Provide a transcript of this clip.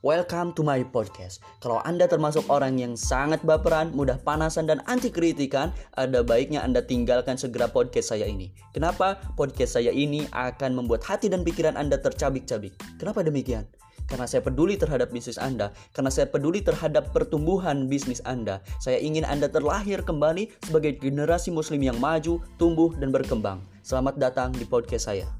Welcome to my podcast. Kalau Anda termasuk orang yang sangat baperan, mudah panasan, dan anti kritikan, ada baiknya Anda tinggalkan segera podcast saya ini. Kenapa? Podcast saya ini akan membuat hati dan pikiran Anda tercabik-cabik. Kenapa demikian? Karena saya peduli terhadap bisnis Anda, karena saya peduli terhadap pertumbuhan bisnis Anda. Saya ingin Anda terlahir kembali sebagai generasi muslim yang maju, tumbuh, dan berkembang. Selamat datang di podcast saya.